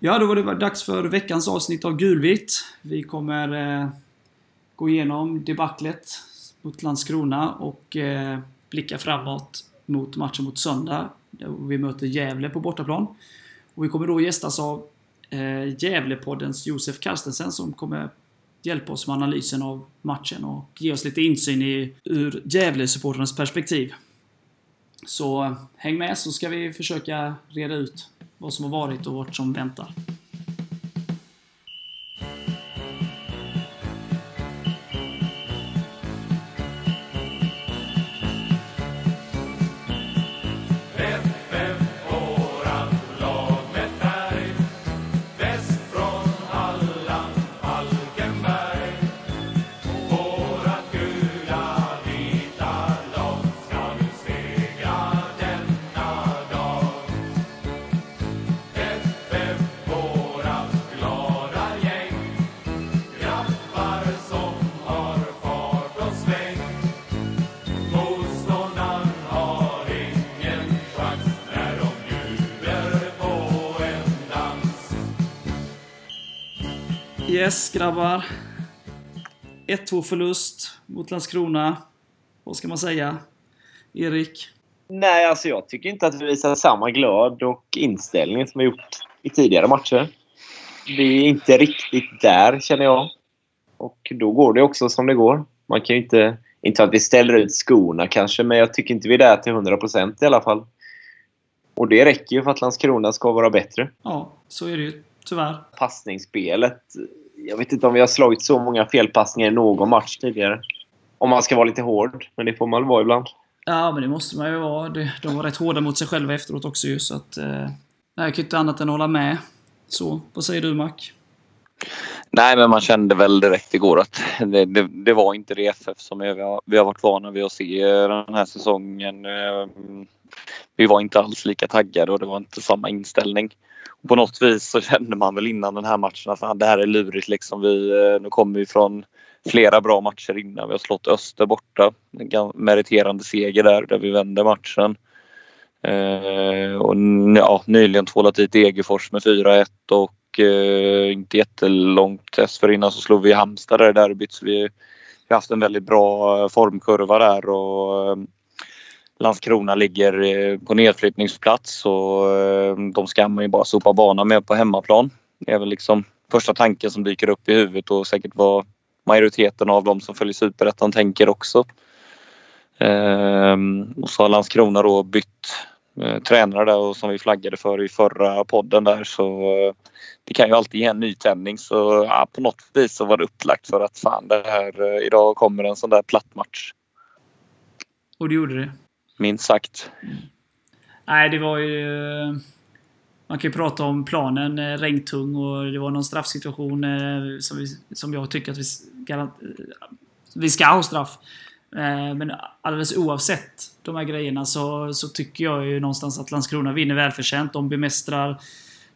Ja, då var det dags för veckans avsnitt av Gulvitt. Vi kommer eh, gå igenom debaclet mot Landskrona och eh, blicka framåt mot matchen mot söndag. Där vi möter Gävle på bortaplan. Och vi kommer då gästas av eh, Gävlepoddens Josef Carstensen som kommer hjälpa oss med analysen av matchen och ge oss lite insyn i, ur Gävle-supporternas perspektiv. Så eh, häng med så ska vi försöka reda ut vad som har varit och vad som väntar. Yes, grabbar. 1-2 förlust mot Landskrona. Vad ska man säga? Erik? Nej, alltså jag tycker inte att vi visar samma glöd och inställning som vi gjort i tidigare matcher. Vi är inte riktigt där, känner jag. Och då går det också som det går. Man kan ju inte... Inte att vi ställer ut skorna kanske, men jag tycker inte vi är där till 100% i alla fall. Och det räcker ju för att Landskrona ska vara bättre. Ja, så är det ju tyvärr. Passningsspelet. Jag vet inte om vi har slagit så många felpassningar i någon match tidigare. Om man ska vara lite hård, men det får man väl vara ibland. Ja, men det måste man ju vara. De var rätt hårda mot sig själva efteråt också ju, så att... Eh, jag kan inte annat än hålla med. Så, vad säger du Mac? Nej, men man kände väl direkt igår att det, det, det var inte det FF som vi har, vi har varit vana vid att se den här säsongen. Eh, Vi var inte alls lika taggade och det var inte samma inställning. På något vis så kände man väl innan den här matchen att fan, det här är lurigt. Liksom. Vi, eh, nu kommer vi från flera bra matcher innan. Vi har slått Öster borta. En meriterande seger där, där vi vände matchen. Eh, och ja, nyligen tvålat dit Degerfors med 4-1 och eh, inte jättelångt dessförinnan så slog vi Halmstad där i derbyt. Så vi, vi har haft en väldigt bra eh, formkurva där och eh, Landskrona ligger eh, på nedflyttningsplats och eh, de ska man ju bara sopa banan med på hemmaplan. Det är väl liksom första tanken som dyker upp i huvudet och säkert vad majoriteten av de som följer Superettan tänker också. Ehm, och så har Landskrona då bytt eh, tränare där och som vi flaggade för i förra podden där så det kan ju alltid ge en nytändning så ja, på något vis så var det upplagt för att fan det här idag kommer en sån där platt match. Och det gjorde det. Minst sagt. Nej, det var ju... Man kan ju prata om planen, eh, regntung och det var någon straffsituation eh, som, vi, som jag tycker att vi, garant, eh, vi ska ha straff. Men alldeles oavsett de här grejerna så, så tycker jag ju någonstans att Landskrona vinner välförtjänt. De bemästrar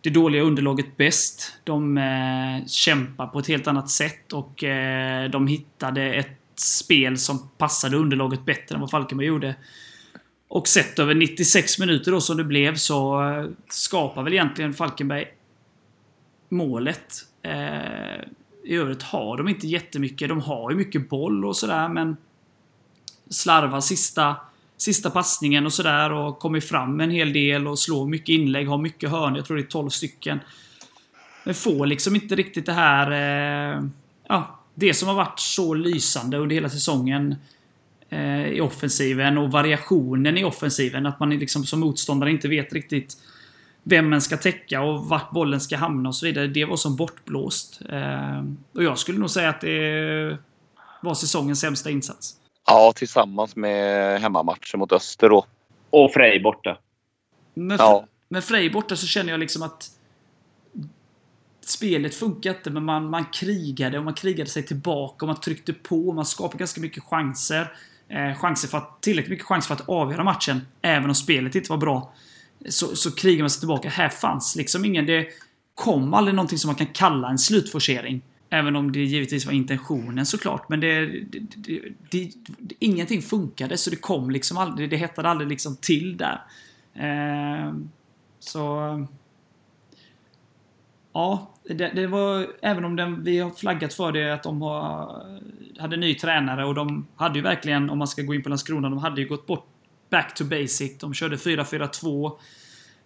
det dåliga underlaget bäst. De eh, kämpar på ett helt annat sätt och eh, de hittade ett spel som passade underlaget bättre än vad Falkenberg gjorde. Och sett över 96 minuter då som det blev så eh, skapar väl egentligen Falkenberg målet. Eh, I övrigt har de inte jättemycket. De har ju mycket boll och sådär men slarvar sista, sista passningen och sådär och kommer fram en hel del och slår mycket inlägg, har mycket hörn. Jag tror det är 12 stycken. Men får liksom inte riktigt det här... Eh, ja, det som har varit så lysande under hela säsongen i offensiven och variationen i offensiven. Att man liksom som motståndare inte vet riktigt vem man ska täcka och vart bollen ska hamna och så vidare. Det var som bortblåst. Eh, och jag skulle nog säga att det var säsongens sämsta insats. Ja, tillsammans med hemmamatchen mot Öster då. Och Frej borta. Men, Ja. men Frej borta så känner jag liksom att spelet funkar inte, men man, man krigade och man krigade sig tillbaka och man tryckte på och man skapade ganska mycket chanser. Eh, chanser för att, tillräckligt mycket chanser för att avgöra matchen, även om spelet inte var bra. Så, så krigar man sig tillbaka. Här fanns liksom ingen... Det kom aldrig någonting som man kan kalla en slutforcering. Även om det givetvis var intentionen såklart. Men det, det, det, det, det, ingenting funkade så det kom liksom aldrig, det hettade aldrig liksom till där. Eh, så... Ja, det, det, var, även om den, vi har flaggat för det att de har, hade ny tränare och de hade ju verkligen, om man ska gå in på Landskrona, de hade ju gått bort back to basic. De körde 4-4-2.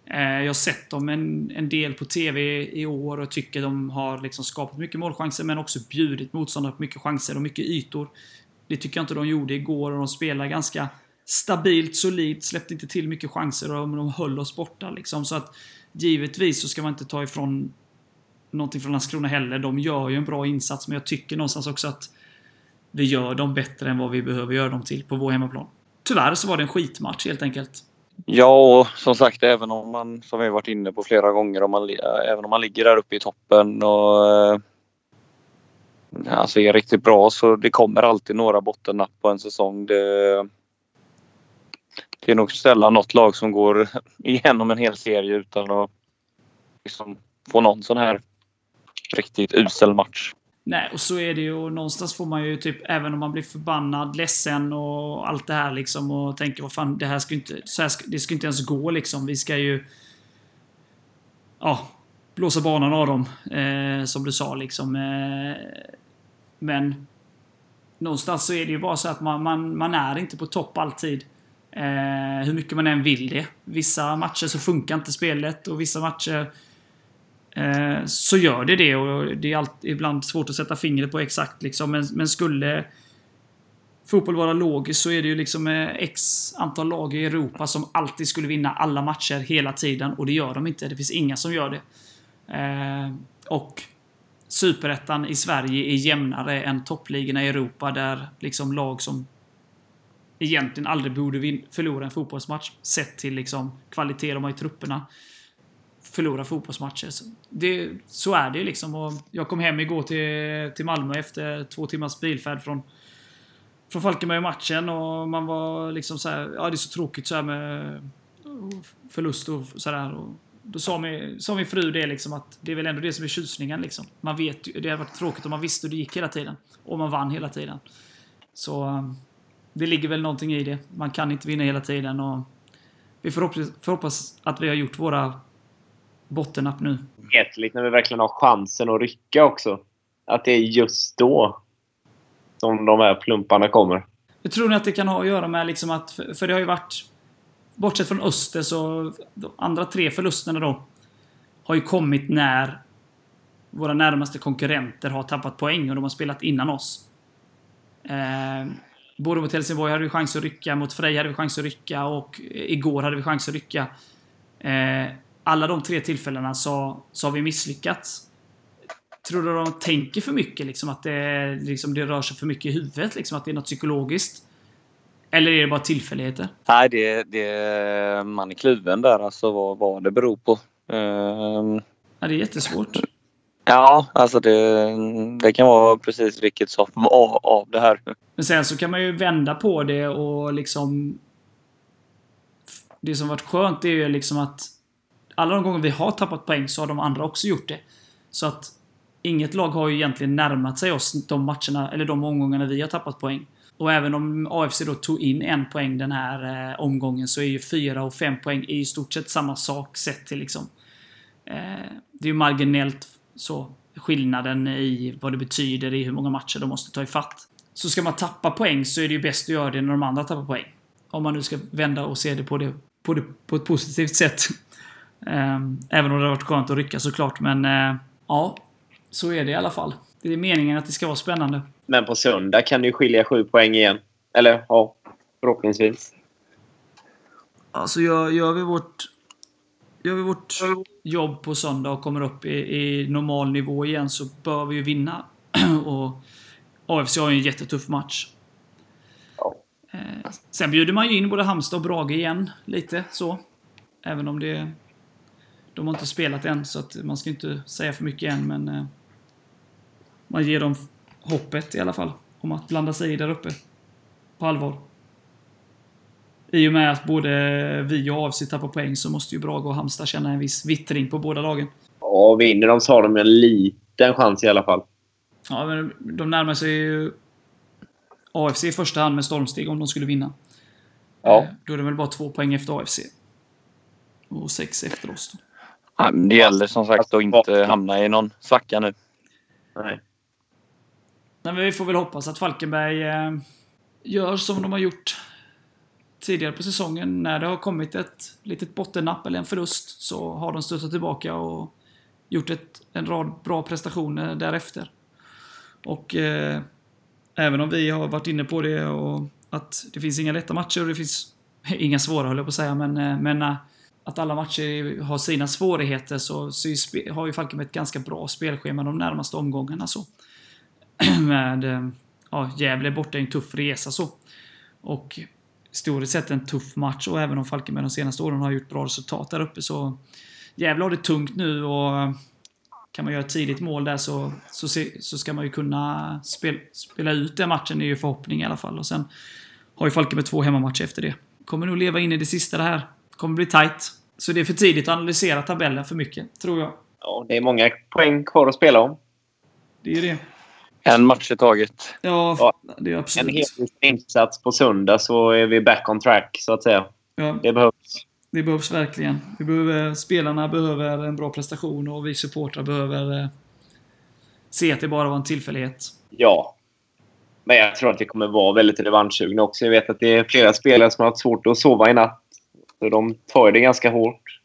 Eh, jag har sett dem en, en del på TV i år och tycker de har liksom skapat mycket målchanser men också bjudit motståndare på mycket chanser och mycket ytor. Det tycker jag inte de gjorde igår och de spelar ganska stabilt, solidt, släppte inte till mycket chanser och de höll oss borta. Liksom. Så att givetvis så ska man inte ta ifrån någonting från Landskrona heller. De gör ju en bra insats men jag tycker någonstans också att vi gör dem bättre än vad vi behöver göra dem till på vår hemmaplan. Tyvärr så var det en skitmatch helt enkelt. Ja, och som sagt även om man, som vi varit inne på flera gånger, om man, eh, även om man ligger där uppe i toppen och eh, alltså är riktigt bra så det kommer alltid några bottennapp på en säsong. Det, det är nog sällan något lag som går igenom en hel serie utan att liksom få någon sån här riktigt usel match. Nej, och så är det ju. Och någonstans får man ju typ, även om man blir förbannad, ledsen och allt det här liksom och tänker vad fan, det här ska inte, så här ska, det ska inte ens gå liksom. Vi ska ju... Ja, blåsa banan av dem, eh, som du sa liksom. Eh, men någonstans så är det ju bara så att man, man, man är inte på topp alltid. Eh, hur mycket man än vill det. Vissa matcher så funkar inte spelet och vissa matcher Eh, så gör det det och det är alltid, ibland svårt att sätta fingret på exakt liksom. Men, men skulle fotboll vara logiskt så är det ju liksom eh, x antal lag i Europa som alltid skulle vinna alla matcher hela tiden och det gör de inte. Det finns inga som gör det. Eh, och Superettan i Sverige är jämnare än toppligorna i Europa där liksom lag som egentligen aldrig borde förlora en fotbollsmatch sett till liksom kvalitet de har i trupperna förlora fotbollsmatcher. Så, det, så är det ju liksom. Och jag kom hem igår till, till Malmö efter två timmars bilfärd från, från Falkenberg-matchen och man var liksom så här, ja det är så tråkigt så här med förlust och sådär. Då sa min, sa min fru det liksom att det är väl ändå det som är tjusningen liksom. Man vet ju, Det hade varit tråkigt om man visste hur det gick hela tiden. Och man vann hela tiden. Så det ligger väl någonting i det. Man kan inte vinna hela tiden och vi får hoppas, får hoppas att vi har gjort våra bottennapp nu. Jätteligt när vi verkligen har chansen att rycka också. Att det är just då som de här plumparna kommer. Jag tror ni att det kan ha att göra med liksom att, för det har ju varit, bortsett från Öster så, de andra tre förlusterna då, har ju kommit när våra närmaste konkurrenter har tappat poäng och de har spelat innan oss. Eh, både mot Helsingborg hade vi chans att rycka, mot Frej hade vi chans att rycka och igår hade vi chans att rycka. Eh, alla de tre tillfällena så, så har vi misslyckats. Tror du de tänker för mycket? Liksom, att det, liksom, det rör sig för mycket i huvudet? Liksom, att det är något psykologiskt? Eller är det bara tillfälligheter? Nej, det, det, man är kluven där alltså vad, vad det beror på. Um... Ja, det är jättesvårt. Ja, alltså det, det kan vara precis vilket som av, av det här. Men sen så kan man ju vända på det och liksom... Det som varit skönt är ju liksom att alla de gånger vi har tappat poäng så har de andra också gjort det. Så att inget lag har ju egentligen närmat sig oss de matcherna, eller de omgångarna vi har tappat poäng. Och även om AFC då tog in en poäng den här eh, omgången så är ju fyra och fem poäng i stort sett samma sak sett till liksom... Eh, det är ju marginellt så skillnaden i vad det betyder i hur många matcher de måste ta ifatt. Så ska man tappa poäng så är det ju bäst att göra det när de andra tappar poäng. Om man nu ska vända och se det på, det, på, det, på ett positivt sätt. Ehm, även om det har varit skönt att rycka såklart, men eh, ja. Så är det i alla fall. Det är meningen att det ska vara spännande. Men på söndag kan det ju skilja sju poäng igen. Eller ja, förhoppningsvis. Alltså gör, gör vi vårt... Gör vi vårt jobb på söndag och kommer upp i, i normal nivå igen så bör vi ju vinna. och AFC har ju en jättetuff match. Ja. Eh, sen bjuder man ju in både Halmstad och Brage igen, lite så. Även om det de har inte spelat än, så att man ska inte säga för mycket än, men eh, man ger dem hoppet i alla fall om att blanda sig i där uppe. På allvar. I och med att både vi och AFC tappar poäng så måste ju Brage och Halmstad känna en viss vittring på båda lagen. Ja, vinner de så har de en liten chans i alla fall. Ja, men de närmar sig ju AFC i första hand med stormsteg om de skulle vinna. Ja. Eh, Då är det väl bara två poäng efter AFC. Och sex efter oss. Då. Det gäller som sagt att inte hamna i någon svacka nu. Nej. Nej, men vi får väl hoppas att Falkenberg eh, gör som de har gjort tidigare på säsongen. När det har kommit ett litet bottennapp eller en förlust så har de stöttat tillbaka och gjort ett, en rad bra prestationer därefter. Och eh, även om vi har varit inne på det och att det finns inga lätta matcher och det finns inga svåra höll jag på att säga, men, eh, men eh, att alla matcher har sina svårigheter så, så har ju Falkenberg ett ganska bra spelschema de närmaste omgångarna. Så. Med eh, ja, Gävle borta är en tuff resa så. Och historiskt sett en tuff match och även om Falkenberg de senaste åren har gjort bra resultat där uppe så Gävle har det tungt nu och eh, kan man göra ett tidigt mål där så, så, se, så ska man ju kunna spel, spela ut den matchen, är ju förhoppning i alla fall. Och sen har ju Falkenberg två hemmamatcher efter det. Kommer nog leva in i det sista det här. Kommer bli tight. Så det är för tidigt att analysera tabellen för mycket, tror jag. Ja, det är många poäng kvar att spela om. Det är ju det. En match i taget. Ja, det är En absolut. hel insats på söndag så är vi back on track, så att säga. Ja, Det behövs. det behövs verkligen. Vi behöver, spelarna behöver en bra prestation och vi supportrar behöver eh, se att det bara var en tillfällighet. Ja. Men jag tror att vi kommer vara väldigt revanschsugna också. Jag vet att det är flera spelare som har haft svårt att sova i natt. Så de tar det ganska hårt.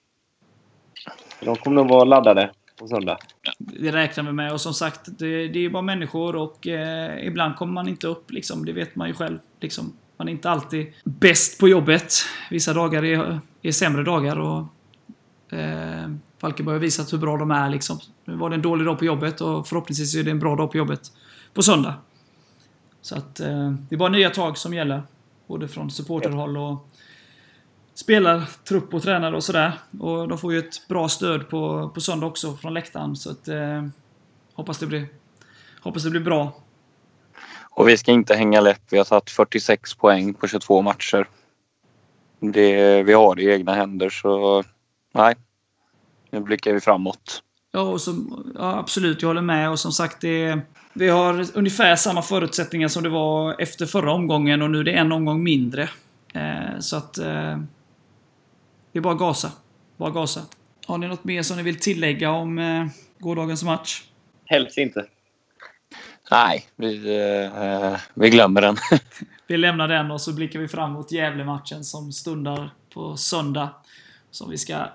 De kommer nog vara laddade på söndag. Det räknar vi med och som sagt, det, det är bara människor och eh, ibland kommer man inte upp liksom. Det vet man ju själv. Liksom. Man är inte alltid bäst på jobbet. Vissa dagar är, är sämre dagar och eh, Falkenberg har visat hur bra de är liksom. Nu var det en dålig dag på jobbet och förhoppningsvis är det en bra dag på jobbet på söndag. Så att eh, det är bara nya tag som gäller. Både från supporterhåll och spelar, trupp och tränare och sådär. Och de får ju ett bra stöd på, på söndag också från läktaren. Så att, eh, hoppas, det blir, hoppas det blir bra. Och vi ska inte hänga läpp. Vi har tagit 46 poäng på 22 matcher. Det, vi har det i egna händer så nej. Nu blickar vi framåt. Ja, och som, ja, absolut, jag håller med. Och som sagt, det, vi har ungefär samma förutsättningar som det var efter förra omgången och nu är det en omgång mindre. Eh, så att... Eh, det är bara att gasa. Bara gasa. Har ni något mer som ni vill tillägga om eh, gårdagens match? Helst inte. Nej, vi, eh, vi glömmer den. Vi lämnar den och så blickar vi fram mot Gävle-matchen som stundar på söndag. Som vi ska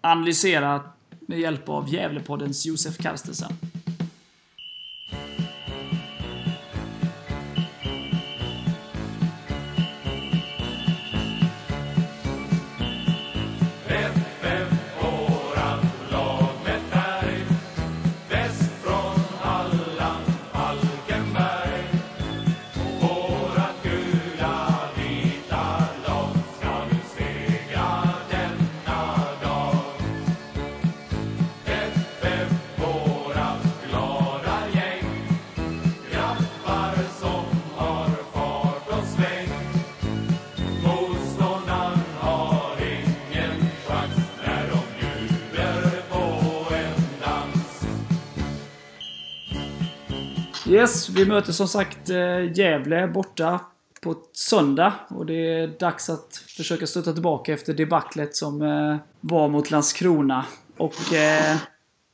analysera med hjälp av Gävlepoddens Josef Karstensen. Yes, vi möter som sagt eh, Gävle borta på söndag. Och det är dags att försöka stötta tillbaka efter debaclet som eh, var mot Landskrona. Och eh,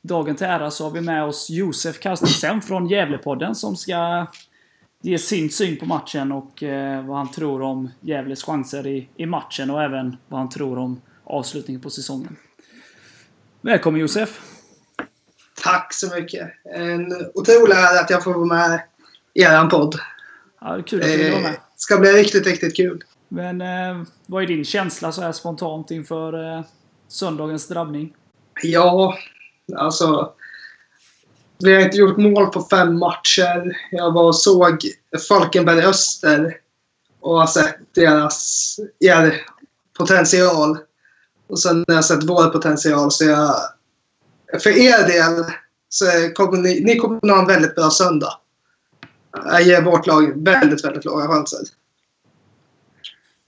dagen till ära så har vi med oss Josef Karstensen från Gävlepodden som ska ge sin syn på matchen och eh, vad han tror om Gävles chanser i, i matchen och även vad han tror om avslutningen på säsongen. Välkommen Josef! Tack så mycket. En otrolig ära att jag får vara med i er podd. Ja, kul att du vill vara Det med. ska bli riktigt, riktigt kul. Men eh, vad är din känsla så här spontant inför eh, söndagens drabbning? Ja, alltså. Vi har inte gjort mål på fem matcher. Jag var och såg Falkenberg Öster och har sett deras er potential. Och sen när jag har sett vår potential så jag... För er del så kommer ni, ni kommer ha en väldigt bra söndag. Jag ger vårt lag väldigt, väldigt låga chanser.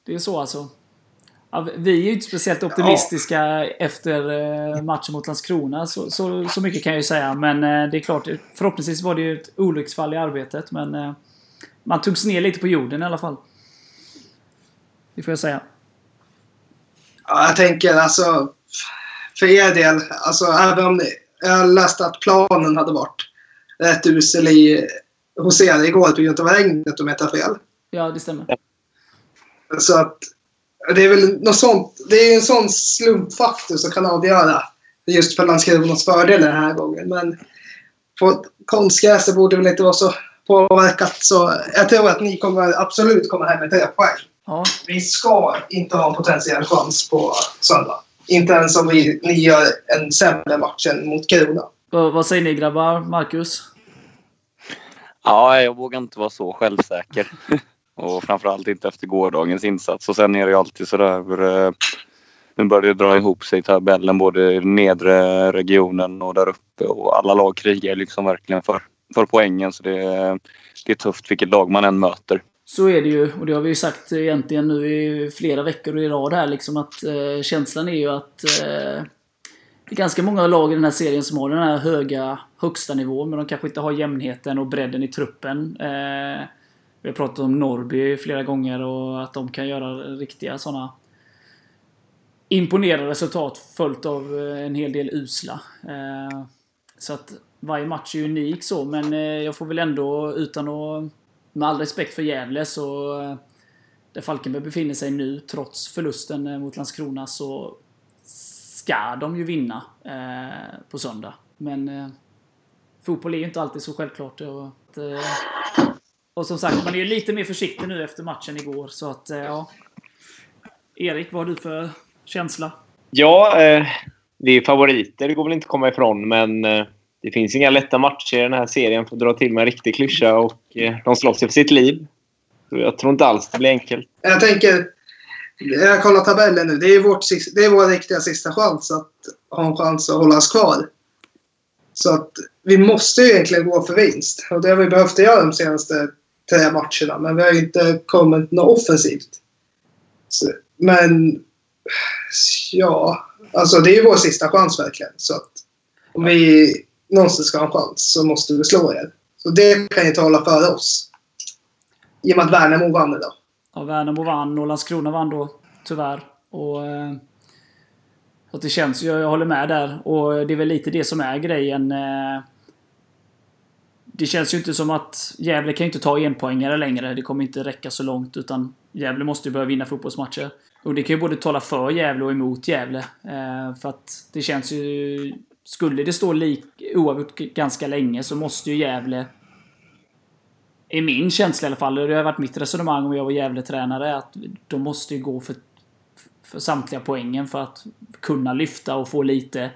Det är så alltså. Ja, vi är ju inte speciellt optimistiska efter eh, matchen mot Landskrona. Så, så, så mycket kan jag ju säga. Men eh, det är klart, förhoppningsvis var det ju ett olycksfall i arbetet. Men eh, man togs ner lite på jorden i alla fall. Det får jag säga. Ja, jag tänker alltså för er del, alltså även om jag läste att planen hade varit rätt usel i, hos er igår på grund av regnet om jag inte har fel. Ja, det stämmer. Så att det är väl något sånt. Det är en sån slumpfaktor som kan avgöra just för Landskronas fördel den här gången. Men på konstgräs det borde väl inte vara så påverkat. Så jag tror att ni kommer absolut komma hem med tre poäng. Ja, Vi ska inte ha en potentiell chans på söndag. Inte ens om vi, ni gör en sämre match än mot Kiruna. vad, säger ni grabbar? Marcus? Ja, jag vågar inte vara så självsäker. Och framförallt inte efter gårdagens insats. Och sen är det ju alltid sådär... eh, Nu börjar det dra ihop sig i tabellen både i den nedre regionen och där uppe. Och alla lag krigar liksom verkligen för, för poängen. Så det, det är tufft vilket lag man än möter. Så är det ju, och det har vi ju sagt egentligen nu i flera veckor i rad här liksom att eh, känslan är ju att eh, det är ganska många lag i den här serien som har den här höga högsta nivån men de kanske inte har jämnheten och bredden i truppen. Eh, vi har pratat om Norrby flera gånger och att de kan göra riktiga sådana imponerande resultat följt av eh, en hel del usla. Eh, så att varje match är unik så, men eh, jag får väl ändå utan att med all respekt för Gävle så eh, där Falkenberg befinner sig nu trots förlusten eh, mot Landskrona så ska de ju vinna eh, på söndag. Men eh, fotboll är ju inte alltid så självklart. Eh, och, att, eh, och som sagt, man är ju lite mer försiktig nu efter matchen igår. Så att, eh, ja. Erik, vad har du för känsla? Ja, eh, vi är favoriter. Det går väl inte att komma ifrån. Men eh, det finns inga lätta matcher i den här serien för att dra till med en riktig klyscha. Och eh, de slåss ju för sitt liv. Så jag tror inte alls det blir enkelt. Jag tänker, jag kollar tabellen nu. Det är, vårt, det är vår riktiga sista chans att ha en chans att hålla oss kvar. Så att vi måste ju egentligen gå för vinst. Och det har vi behövt göra de senaste tre matcherna. Men vi har ju inte kommit något offensivt. Så, men ja, alltså det är ju vår sista chans verkligen. Så att om vi någonsin ska ha en chans så måste vi slå er. Så det kan ju tala för oss. I och med att Värnamo vann idag. Ja, Värnamo vann och Landskrona vann då, tyvärr. Och, eh, att det känns ju, jag håller med där. Och det är väl lite det som är grejen. Eh, det känns ju inte som att Gävle kan ju inte ta enpoängare längre. Det kommer inte räcka så långt. Utan Gävle måste ju börja vinna fotbollsmatcher. Och det kan ju både tala för Gävle och emot Gävle. Eh, för att det känns ju... Skulle det stå lik, oavgjort ganska länge så måste ju Gävle i min känsla i alla fall, det har varit mitt resonemang om jag var Gävle-tränare, att de måste ju gå för, för samtliga poängen för att kunna lyfta och få lite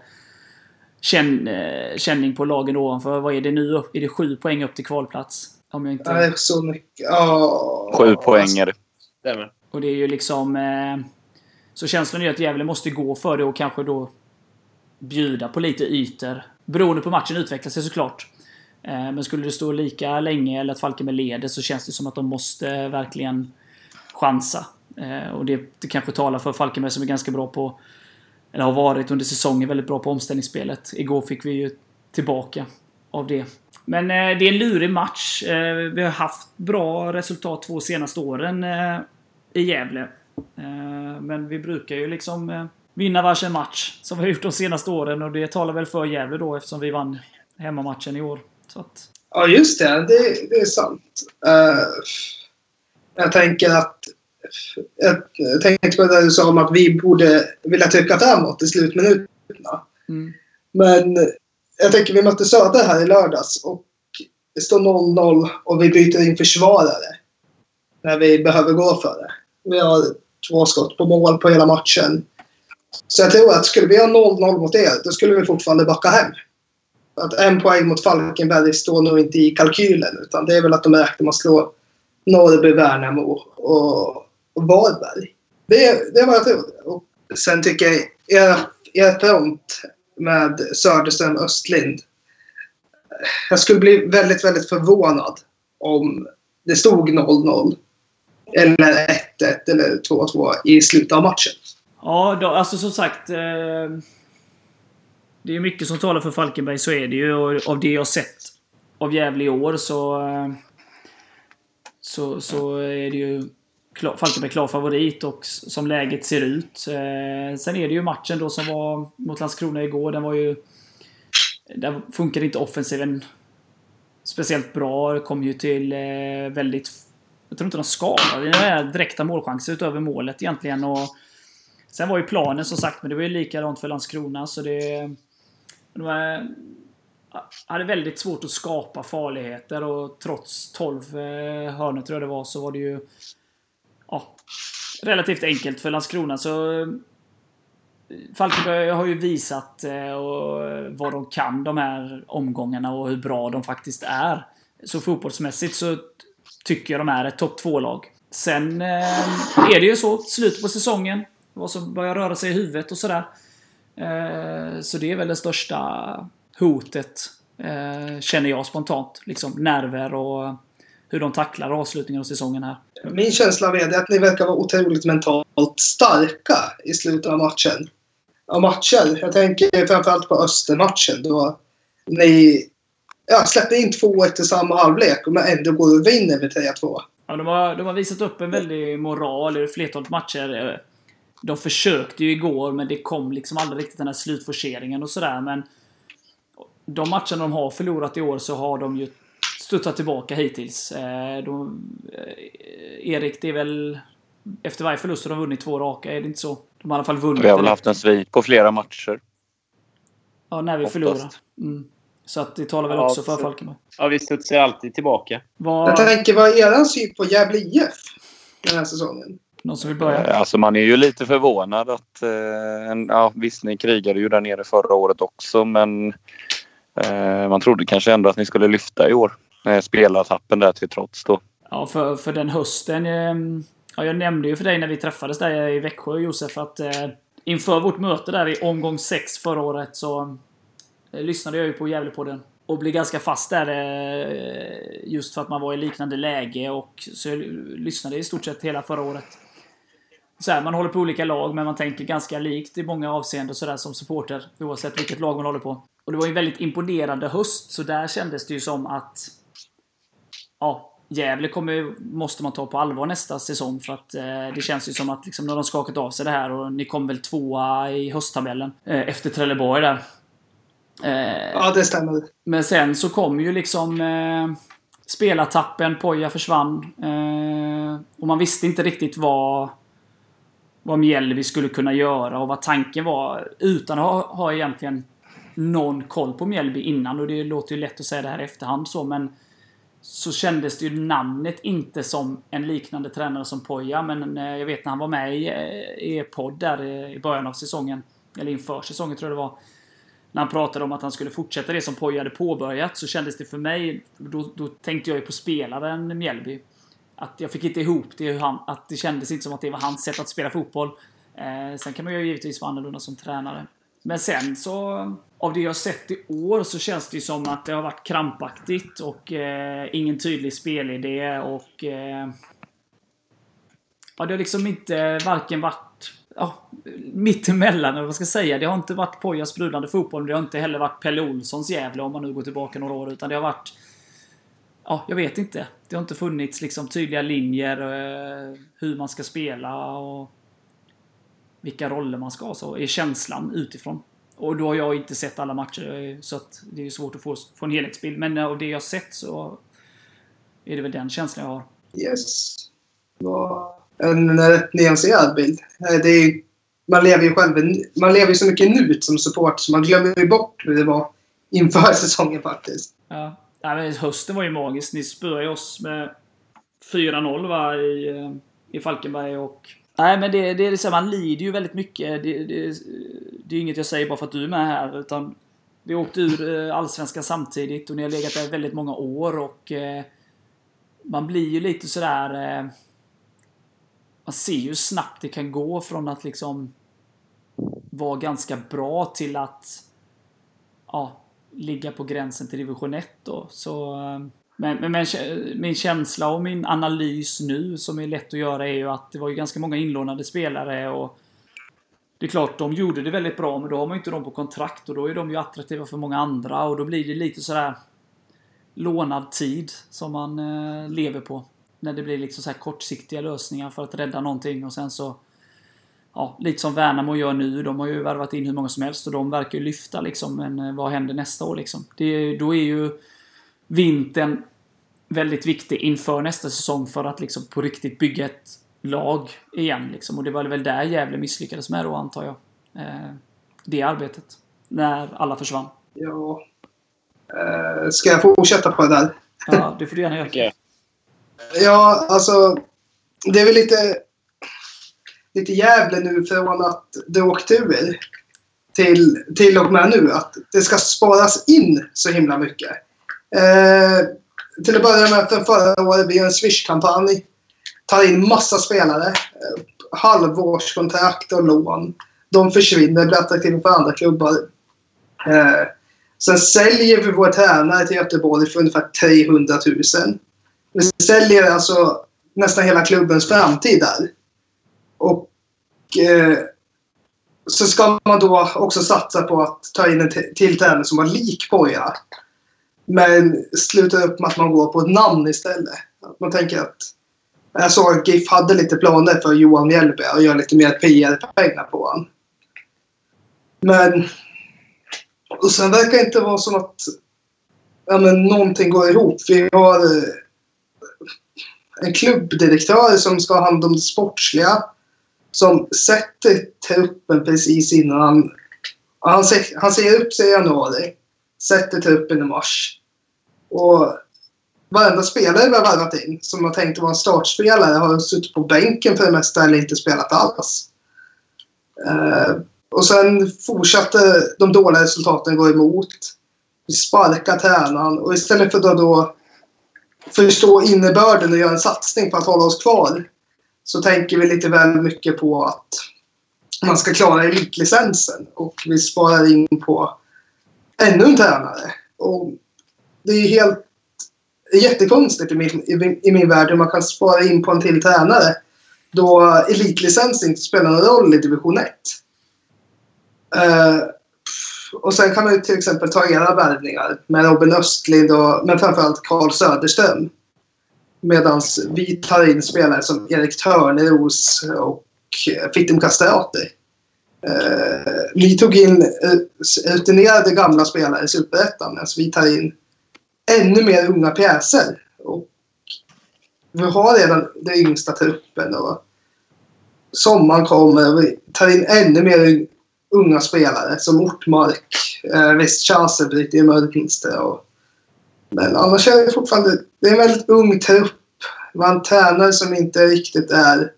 känn, eh, känning på lagen ovanför. Vad är det nu? Är det sju poäng upp till kvalplats? Om jag inte... Det är så mycket. Ja. Sju poäng är det. Stämmer. Och det är ju liksom... Eh, så känslan är ju att Gävle måste gå för det och kanske då bjuda på lite ytor. Beroende på matchen utvecklar sig såklart. Eh, men skulle det stå lika länge eller att Falkenberg leder så känns det som att de måste verkligen chansa. Eh, och det, det kanske talar för Falkenberg som är ganska bra på eller har varit under säsongen väldigt bra på omställningsspelet. Igår fick vi ju tillbaka av det. Men eh, det är en lurig match. Vi har haft bra resultat två senaste åren i Gävle. Men vi brukar ju liksom vinna varsin match som vi har gjort de senaste åren och det talar väl för Gävle då eftersom vi vann hemmamatchen i år. Att, Ja, just det. Det, det är sant. Eh, jag tänker att... Jag tänkte på det du sa om att vi borde vilja trycka framåt i slutminuterna. mm. Men jag tänker vi mötte Söder här i lördags och det står 0-0 och vi byter in försvarare. När vi behöver gå för det. Vi har två skott på mål på hela matchen. Så jag tror att skulle vi ha 0-0 mot er, då skulle vi fortfarande backa hem. Att en poäng mot Falkenberg står nog inte i kalkylen. Utan det är väl att de räknar med att slå Norrby, Värnamo och, och Varberg. Det, det är vad jag tror. Och sen tycker jag er, er front med Söderström Östlind. Jag skulle bli väldigt, väldigt förvånad om det stod 0-0. eller 1-1 eller 2-2 i slutet av matchen. Ja, då, alltså som sagt. Eh, det är mycket som talar för Falkenberg, så är det ju. Och av det jag sett av Gävle i år så... Eh, så, så är det ju klar, Falkenberg klar favorit och som läget ser ut. Eh, sen är det ju matchen då som var mot Landskrona igår. Den var ju... Där funkade inte offensiven speciellt bra. Kom ju till eh, väldigt... Jag tror inte de skadade. några direkta målchanser utöver målet egentligen. Och sen var ju planen som sagt, men det var ju likadant för Landskrona. Så det... De var, hade väldigt svårt att skapa farligheter och trots 12 eh, hörnor tror jag det var så var det ju ja, relativt enkelt för Landskrona. Så eh, Falkenberg har ju visat eh, och vad de kan de här omgångarna och hur bra de faktiskt är. Så fotbollsmässigt så tycker jag de är ett topp 2-lag. Sen eh, är det ju så, slutet på säsongen. Vad som börjar röra sig i huvudet och sådär. Eh, så det är väl det största hotet, eh, känner jag spontant. Liksom nerver och hur de tacklar avslutningen av säsongen här. Min känsla av er är att ni verkar vara otroligt mentalt starka i slutet av matchen. Av matcher. Jag tänker framförallt på Östermatchen då ni ja, släppte in 2-1 i samma halvlek men ändå går och vinner med 3-2. Ja, de, har, de har visat upp en väldig moral i flertalet matcher. De försökte ju igår, men det kom liksom aldrig riktigt den här slutforceringen och sådär. Men de matcherna de har förlorat i år så har de ju studsat tillbaka hittills. Eh, De, eh, Erik, det är väl... Efter varje förlust har de vunnit två raka, är det inte så? De har i alla fall vunnit. Vi har väl haft en svit på flera matcher. Ja, när vi oftast. förlorar. Mm. Så att det talar väl Ja, också för Falkenberg. Ja, vi studsar alltid tillbaka. Vad, Jag tänker, vad är er syn på Gävle IF den här säsongen? Någon som vill börja? Eh, Alltså man är ju lite förvånad att... Eh, en, ja, visst, ni krigade ju där nere förra året också men eh, man trodde kanske ändå att ni skulle lyfta i år. Eh, spelartappen där till trots då. Ja, för, för den hösten. Eh, ja, jag nämnde ju för dig när vi träffades där i Växjö, Josef, att eh, inför vårt möte där i omgång 6 förra året så eh, lyssnade jag ju på Gävlepodden. Och blev ganska fast där eh, just för att man var i liknande läge. Och så jag lyssnade i stort sett hela förra året. Så här, man håller på olika lag, men man tänker ganska likt i många avseenden så där som supporter. Oavsett vilket lag man håller på. Och det var ju en väldigt imponerande höst, så där kändes det ju som att ja, Gävle kommer, måste man ta på allvar nästa säsong för att eh, det känns ju som att liksom, har de skakat av sig det här och ni kom väl tvåa i hösttabellen eh, efter Trelleborg där. Eh, Ja, det stämmer. men sen så kom ju liksom eh, spelartappen, Poja försvann. Eh, och man visste inte riktigt vad, vad Mjällby skulle kunna göra och vad tanken var. Utan att ha, ha egentligen någon koll på Mjällby innan. Och det låter ju lätt att säga det här i efterhand så, men så kändes det ju namnet inte som en liknande tränare som Poja. Men eh, jag vet när han var med i, eh, er podd där i början av säsongen, eller inför säsongen tror jag det var när han pratade om att han skulle fortsätta det som Poja hade påbörjat så kändes det för mig, då, då tänkte jag ju på spelaren Mjällby. Att jag fick inte ihop det, hur han, att det kändes inte som att det var hans sätt att spela fotboll. Eh, sen kan man ju givetvis vara annorlunda som tränare. Men sen så, av det jag sett i år så känns det ju som att det har varit krampaktigt och eh, ingen tydlig spelidé och... Eh, ja, det har liksom inte varken varit ja, mittemellan, eller vad ska jag säga. Det har inte varit Pojas sprudlande fotboll, men det har inte heller varit Pelle Olssons Gävle om man nu går tillbaka några år. Utan det har varit... Ja, jag vet inte. Det har inte funnits liksom tydliga linjer, eh, hur man ska spela och vilka roller man ska ha. Så är känslan utifrån. Och då har jag inte sett alla matcher, eh, så att det är svårt att få, få en helhetsbild. Men av det jag sett så är det väl den känslan jag har. Yes. En rätt nyanserad bild. Eh, Det är, man lever ju själv man lever ju så mycket nut som support så man glömmer ju bort hur det var inför säsongen faktiskt. Ja. Nej, men hösten var ju magisk. Ni spöade ju oss med 4-0 va, i, eh, i Falkenberg och... Nej, men det, det är liksom, man lider ju väldigt mycket. Det, det, det är inget jag säger bara för att du är med här, utan vi åkte ur eh, Allsvenskan samtidigt och ni har legat där i väldigt många år och eh, man blir ju lite sådär... Eh, man ser ju hur snabbt det kan gå från att liksom vara ganska bra till att ja, ligga på gränsen till division 1 då. Så... Eh, men, men, men min känsla och min analys nu som är lätt att göra är ju att det var ju ganska många inlånade spelare och det är klart, de gjorde det väldigt bra, men då har man ju inte dem på kontrakt och då är de ju attraktiva för många andra och då blir det lite sådär lånad tid som man eh, lever på. När det blir liksom så här kortsiktiga lösningar för att rädda någonting och sen så Ja, lite som Värnamo gör nu. De har ju värvat in hur många som helst och de verkar ju lyfta liksom. Men eh, vad händer nästa år liksom? Det, då är ju vintern väldigt viktig inför nästa säsong för att liksom på riktigt bygga ett lag igen. Liksom. Och det var väl där Gävle misslyckades med då, antar jag. Eh, det arbetet. När alla försvann. Ja. Eh, ska jag fortsätta på det där? Ja, det får du gärna göra. Ja, alltså. Det är väl lite, lite Gävle nu från att det åkte ur till, till och med nu att det ska sparas in så himla mycket. Eh, till att börja med från förra året blir en Swish-kampanj. Tar in massa spelare. Eh, halvårskontrakt och lån. De försvinner, blir attraktiva för andra klubbar. Eh, sen säljer vi vår tränare till Göteborg för ungefär 300 000. Vi säljer alltså nästan hela klubbens framtid där. Och eh, så ska man då också satsa på att ta in en till tränare som har lik Poja. Men slutar upp med att man går på ett namn istället. Att man tänker att jag såg att GIF hade lite planer för Johan Mjällby och göra lite mer PR-pengar på honom. Men... Och sen verkar det inte vara som att ja, men någonting går ihop. Vi har eh, en klubbdirektör som ska ha hand om det sportsliga. Som sätter truppen precis innan han... Han, ser, han ser upp sig i januari. Sätter truppen i mars. Och varenda spelare vi har värvat in som har tänkt vara en startspelare har suttit på bänken för det mesta eller inte spelat alls. Eh, och sen fortsatte de dåliga resultaten gå emot. Vi sparkar tränaren och istället för att då förstå innebörden och göra en satsning på att hålla oss kvar så tänker vi lite väl mycket på att man ska klara elitlicensen och vi sparar in på ännu en tränare. Och det är helt jättekonstigt i min, i, min- i min värld hur man kan spara in på en till tränare då elitlicens inte spelar någon roll i division 1. Uh, eh, och sen kan man ju till exempel ta era värvningar med Robin Östlind och men framförallt Carl Söderström. Medan vi tar in spelare som Erik Törneros och eh, Fittim Kastrati. Eh, vi tog in eh, rutinerade gamla spelare i Superettan medan vi tar in ännu mer unga pjäser. Och vi har redan den yngsta truppen och sommaren kommer och vi tar in ännu mer unga spelare som Ortmark. Eh, visst, Chasebrit är Mörkminster och men annars är det fortfarande det är en väldigt ung trupp. Man tränar tränare som inte riktigt är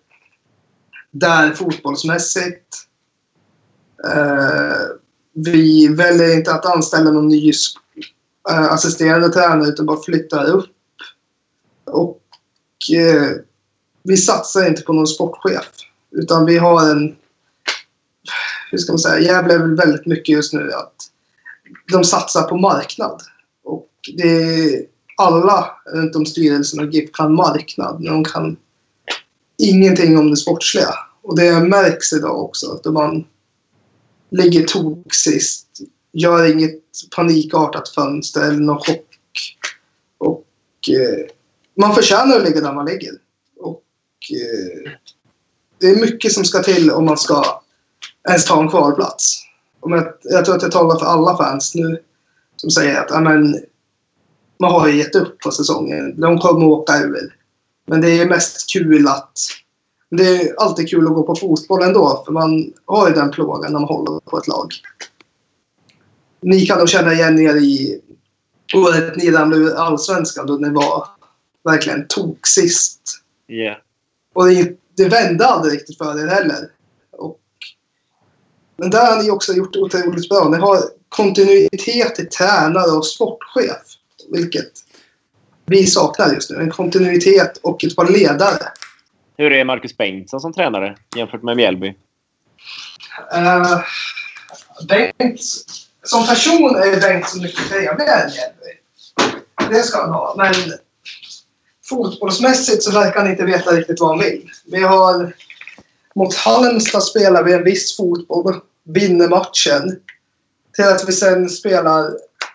där fotbollsmässigt. Eh, vi väljer inte att anställa någon ny eh, assisterande tränare utan bara flyttar upp. Och eh, vi satsar inte på någon sportchef. Utan vi har en... Hur ska man säga? Gävle är väl väldigt mycket just nu att de satsar på marknad. Det är alla runt om styrelsen och GIF kan marknad. Men de kan ingenting om det sportsliga. Och det märks idag också. Att man ligger tok sist. Gör inget panikartat fönster eller någon chock. Och eh, man förtjänar att ligga där man ligger. Och eh, det är mycket som ska till om man ska ens ta en kvalplats. Och jag, jag tror att jag talar för alla fans nu som säger att man har ju gett upp på säsongen. De kommer att åka ur. Men det är mest kul att... Det är alltid kul att gå på fotboll ändå, för man har ju den plågan när man håller på ett lag. Ni kan nog känna igen er i året ni ramlade ur Allsvenskan då ni var verkligen tok sist. Yeah. Och det, det vände aldrig riktigt för er heller. Och, men där har ni också gjort otroligt bra. Ni har kontinuitet i tränare och sportchef. Vilket vi saknar just nu. En kontinuitet och ett par ledare. Hur är Marcus Bengtsson som tränare jämfört med Mjällby? Uh, Bengt, som person är Bengt så mycket trevligare än Mjällby. det ska han ha. Men fotbollsmässigt så verkar han inte veta riktigt vad han vill. Vi har... Mot Halmstad spelar vi en viss fotboll, vinner matchen. Till att vi sen spelar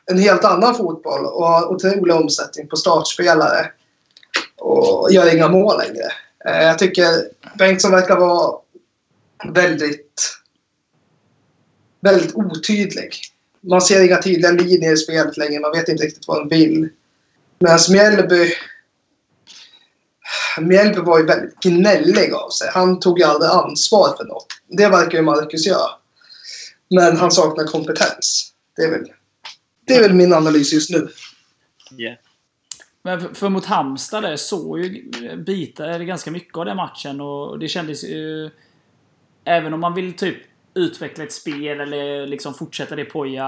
en helt annan fotboll och har otrolig omsättning på startspelare. Och gör inga mål längre. Eh, jag tycker Bengtsson verkar vara väldigt, väldigt otydlig. Man ser inga tydliga linjer i spelet längre. Man vet inte riktigt vad de vill. Medan Mjällby... Mjällby var ju väldigt gnällig av sig. Han tog ju aldrig ansvar för något. Det verkar ju Marcus göra. Men han saknar kompetens. Det är väl, det är väl min analys just nu. Yeah. Men för, för mot Halmstad där såg ju bitar ganska mycket av den matchen och det kändes ju... Även om man vill typ utveckla ett spel eller liksom fortsätta det Poja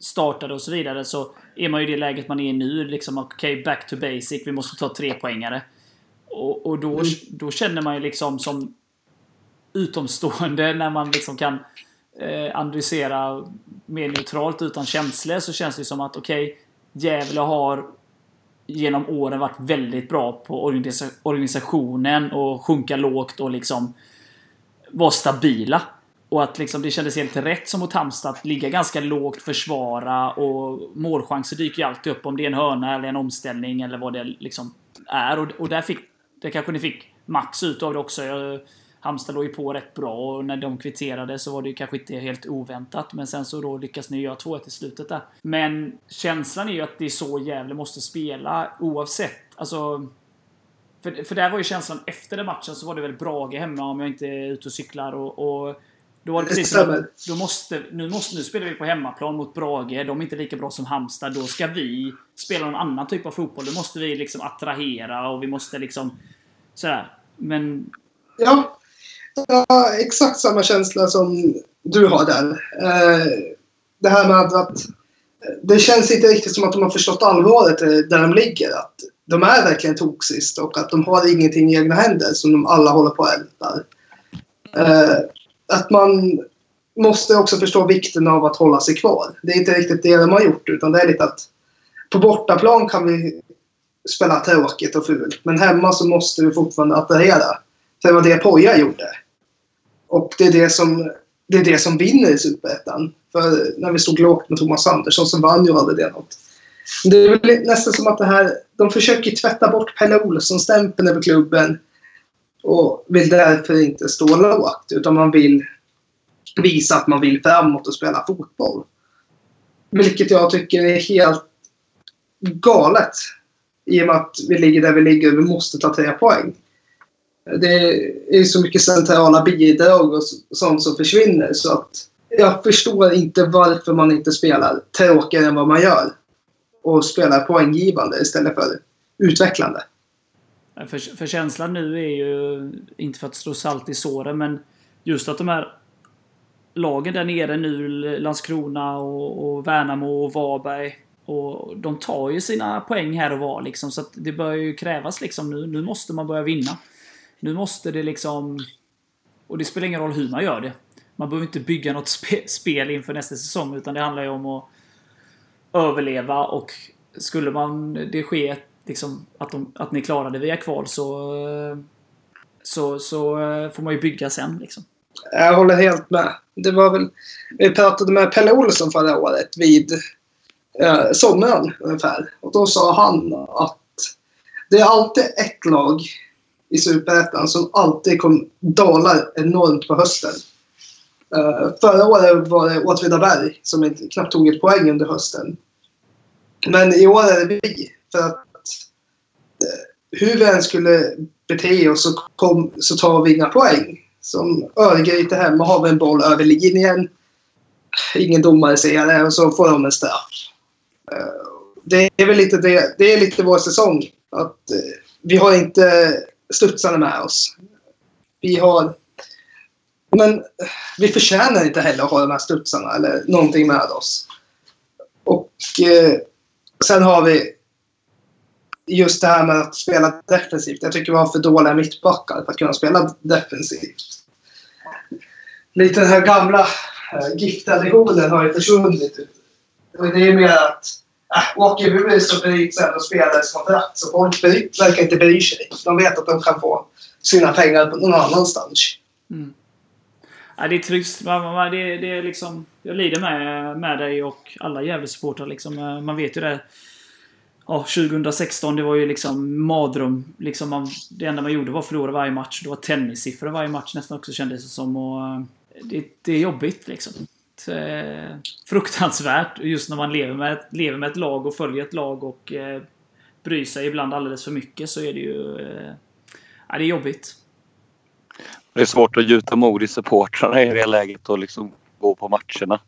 startade och så vidare så är man ju i det läget man är nu. Liksom okej, okay, back to basic. Vi måste ta tre poängare. Och, och då, då känner man ju liksom som utomstående när man liksom kan eh, analysera mer neutralt utan känslor så känns det som att okej, okay, Gävle har genom åren varit väldigt bra på organisationen och sjunka lågt och liksom vara stabila. Och att liksom det kändes helt rätt som mot Halmstad att ligga ganska lågt, försvara och målchanser dyker ju alltid upp om det är en hörna eller en omställning eller vad det liksom är. Och, och där, fick, där kanske ni fick max ut av det också. Jag, Halmstad låg ju på rätt bra och när de kvitterade så var det ju kanske inte helt oväntat. Men sen så då lyckas ni göra 2-1 i slutet där. Men känslan är ju att det är så Gävle måste spela oavsett. Alltså... För, för där var ju känslan efter den matchen så var det väl Brage hemma om jag inte är ute och cyklar och, och då var det precis som då måste, nu, måste, nu spelar vi på hemmaplan mot Brage. De är inte lika bra som Halmstad. Då ska vi spela någon annan typ av fotboll. Då måste vi liksom attrahera och vi måste liksom... Sådär. Men... Ja, Ja, exakt samma känsla som du har där. Eh, det här med att, det känns inte riktigt som att de har förstått allvaret eh, där de ligger. Att de är verkligen toxiskt och att de har ingenting i egna händer som de alla håller på att ältar. Eh, att man måste också förstå vikten av att hålla sig kvar. Det är inte riktigt det de har gjort utan det är lite att på bortaplan kan vi spela tråkigt och fult men hemma så måste vi fortfarande attrahera. Det var det Poja gjorde. Och det är det som, det är det som vinner i Superettan. För när vi stod lågt med Thomas Andersson så vann ju aldrig det något. Det är väl nästan som att det här, de försöker tvätta bort Pelle Olsson-stämpeln över klubben och vill därför inte stå lågt. Utan man vill visa att man vill framåt och spela fotboll. Vilket jag tycker är helt galet. I och med att vi ligger där vi ligger och vi måste ta tre poäng det är så mycket centrala bidrag och sånt som försvinner så att jag förstår inte varför man inte spelar tråkigare än vad man gör. Och spelar poänggivande istället för utvecklande. För, för känslan nu är ju, inte för att slå salt i såren, men just att de här lagen där nere nu, Landskrona och, och Värnamo och Varberg. Och de tar ju sina poäng här och var liksom, så att det börjar ju krävas liksom nu. Nu måste man börja vinna. Nu måste det liksom... Och det spelar ingen roll hur man gör det. Man behöver inte bygga något spe, spel inför nästa säsong utan det handlar ju om att överleva och skulle man det ske liksom att, de, att ni klarar det via kval så, så, så eh, får man ju bygga sen. Liksom. Jag håller helt med. Det var väl, vi pratade med Pelle Olsson förra året vid eh, sommaren ungefär. Och då sa han att det är alltid ett lag i Superettan som alltid kom, dalar enormt på hösten. Uh, förra året var det Åtvidaberg som inte, knappt tog ett poäng under hösten. Men i år är det vi. För att uh, hur vi än skulle bete oss så, kom, så tar vi inga poäng. Som Örgryte hemma har vi en boll över linjen. Ingen domare ser det och så får de en straff. Uh, det är väl lite det, det är lite vår säsong. Att vi har inte studsarna med oss. Vi har... Men vi förtjänar inte heller att ha de här studsarna eller någonting med oss. Och eh, sen har vi just det här med att spela defensivt. Jag tycker vi har för dåliga mittbackar för att kunna spela defensivt. Lite den här gamla eh, gifttraditionen har ju försvunnit. Det är mer att Äh, åker huvud så bryts ändå spelares kontrakt. Så folk verkar inte bry sig. De vet att de kan få sina pengar någon annanstans. Mm. Ja, det är trist. Det, det är liksom, jag lider med, med dig och alla Gävlesupportrar. Liksom. Eh, man vet ju det. Ja, 2016, det var ju liksom mardröm. Liksom man, det enda man gjorde var att förlora varje match. Det var tennissiffror varje match nästan också kändes det som. Och, eh, det, det är jobbigt liksom. Eh, fruktansvärt. Just när man lever med, ett- lever med ett lag och följer ett lag och eh, bryr sig ibland alldeles för mycket så är det ju... Eh, ja, det är jobbigt. Det är svårt att gjuta mod i supportrarna i det läget och liksom gå på matcherna.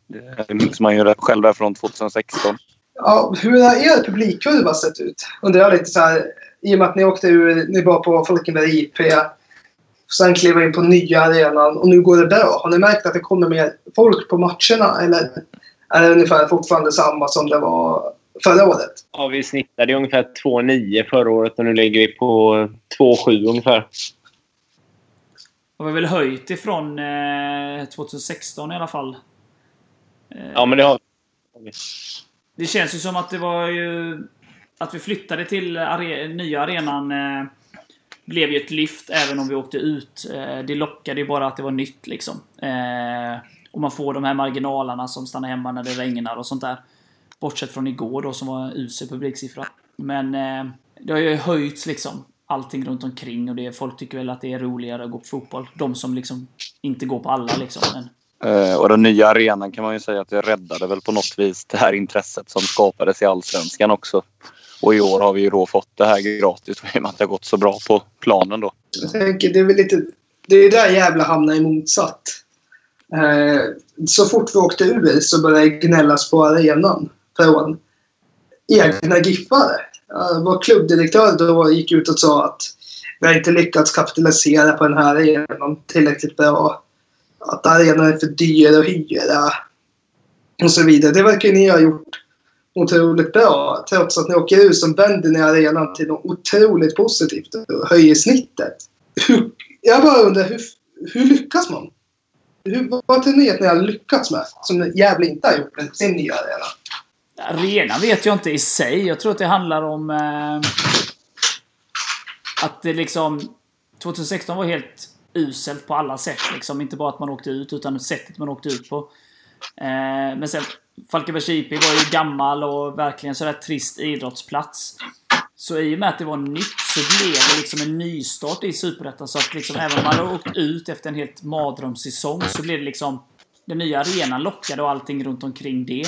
Det minns man ju själv där från 2016. Ja, hur har er publikkurva sett ut? Undrar jag lite så här, i och med att ni åkte ur, ni var på Falkenberg IP, sen klev in på nya arenan och nu går det bra. Har ni märkt att det kommer mer folk på matcherna eller är det ungefär fortfarande samma som det var förra året? Ja, vi snittade ungefär 2,9 förra året och nu ligger vi på 2,7 ungefär. Har vi väl höjt ifrån eh, 2016 i alla fall. Eh, Ja, men det har vi. Det känns ju som att det var ju... Att vi flyttade till are nya arenan eh, blev ju ett lyft även om vi åkte ut. Eh, det lockade ju bara att det var nytt liksom. Eh, och man får de här marginalerna som stannar hemma när det regnar och sånt där. Bortsett från igår då som var en usel publiksiffra. Men eh, det har ju höjts liksom. Allting runt omkring och det, folk tycker väl att det är roligare att gå på fotboll. De som liksom inte går på alla liksom. Men, Eh, Och den nya arenan kan man ju säga att det räddade väl på något vis det här intresset som skapades i Allsvenskan också. Och i år har vi ju då fått det här gratis i och med att det har gått så bra på planen då. Jag tänker, det är väl lite... Det är där jävla hamnar i motsatt. Eh, så fort vi åkte ur så började det gnällas på arenan från egna giffare. Vår klubbdirektör då gick ut och sa att vi har inte lyckats kapitalisera på den här arenan tillräckligt bra. Att arenan är för dyr att hyra. Och så vidare. Det verkar ni ha gjort otroligt bra. Trots att ni åker ur så vänder ni arenan till något otroligt positivt och höjer snittet. Hur, jag bara undrar, hur, hur lyckas man? Hur, vad tror ni att ni har lyckats med som Gävle inte har gjort med sin nya arena? Arenan vet jag inte i sig. Jag tror att det handlar om... Eh, att det liksom... 2016 var helt uselt på alla sätt. Liksom. Inte bara att man åkte ut, utan sättet man åkte ut på. Eh, men sen, Falkenbergs IP var ju gammal och verkligen sådär trist idrottsplats. Så i och med att det var nytt så blev det liksom en nystart i Superettan. Så att liksom, även om man hade åkt ut efter en helt mardrömssäsong så blev det liksom... Den nya arenan lockade och allting runt omkring det.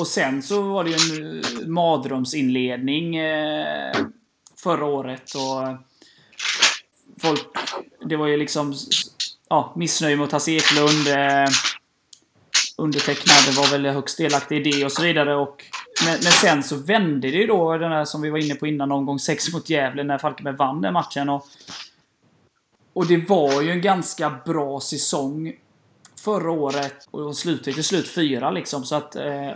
Och sen så var det ju en eh, mardrömsinledning eh, förra året och folk... Det var ju liksom ja, missnöje mot Hasse Eklund. Eh, undertecknade var väl högst delaktig i det och så vidare. Och, men, men sen så vände det ju då den där som vi var inne på innan, omgång 6 mot Gävle när Falkenberg vann den matchen. Och, och det var ju en ganska bra säsong förra året och de slutade till slut fyra liksom. Så att, eh,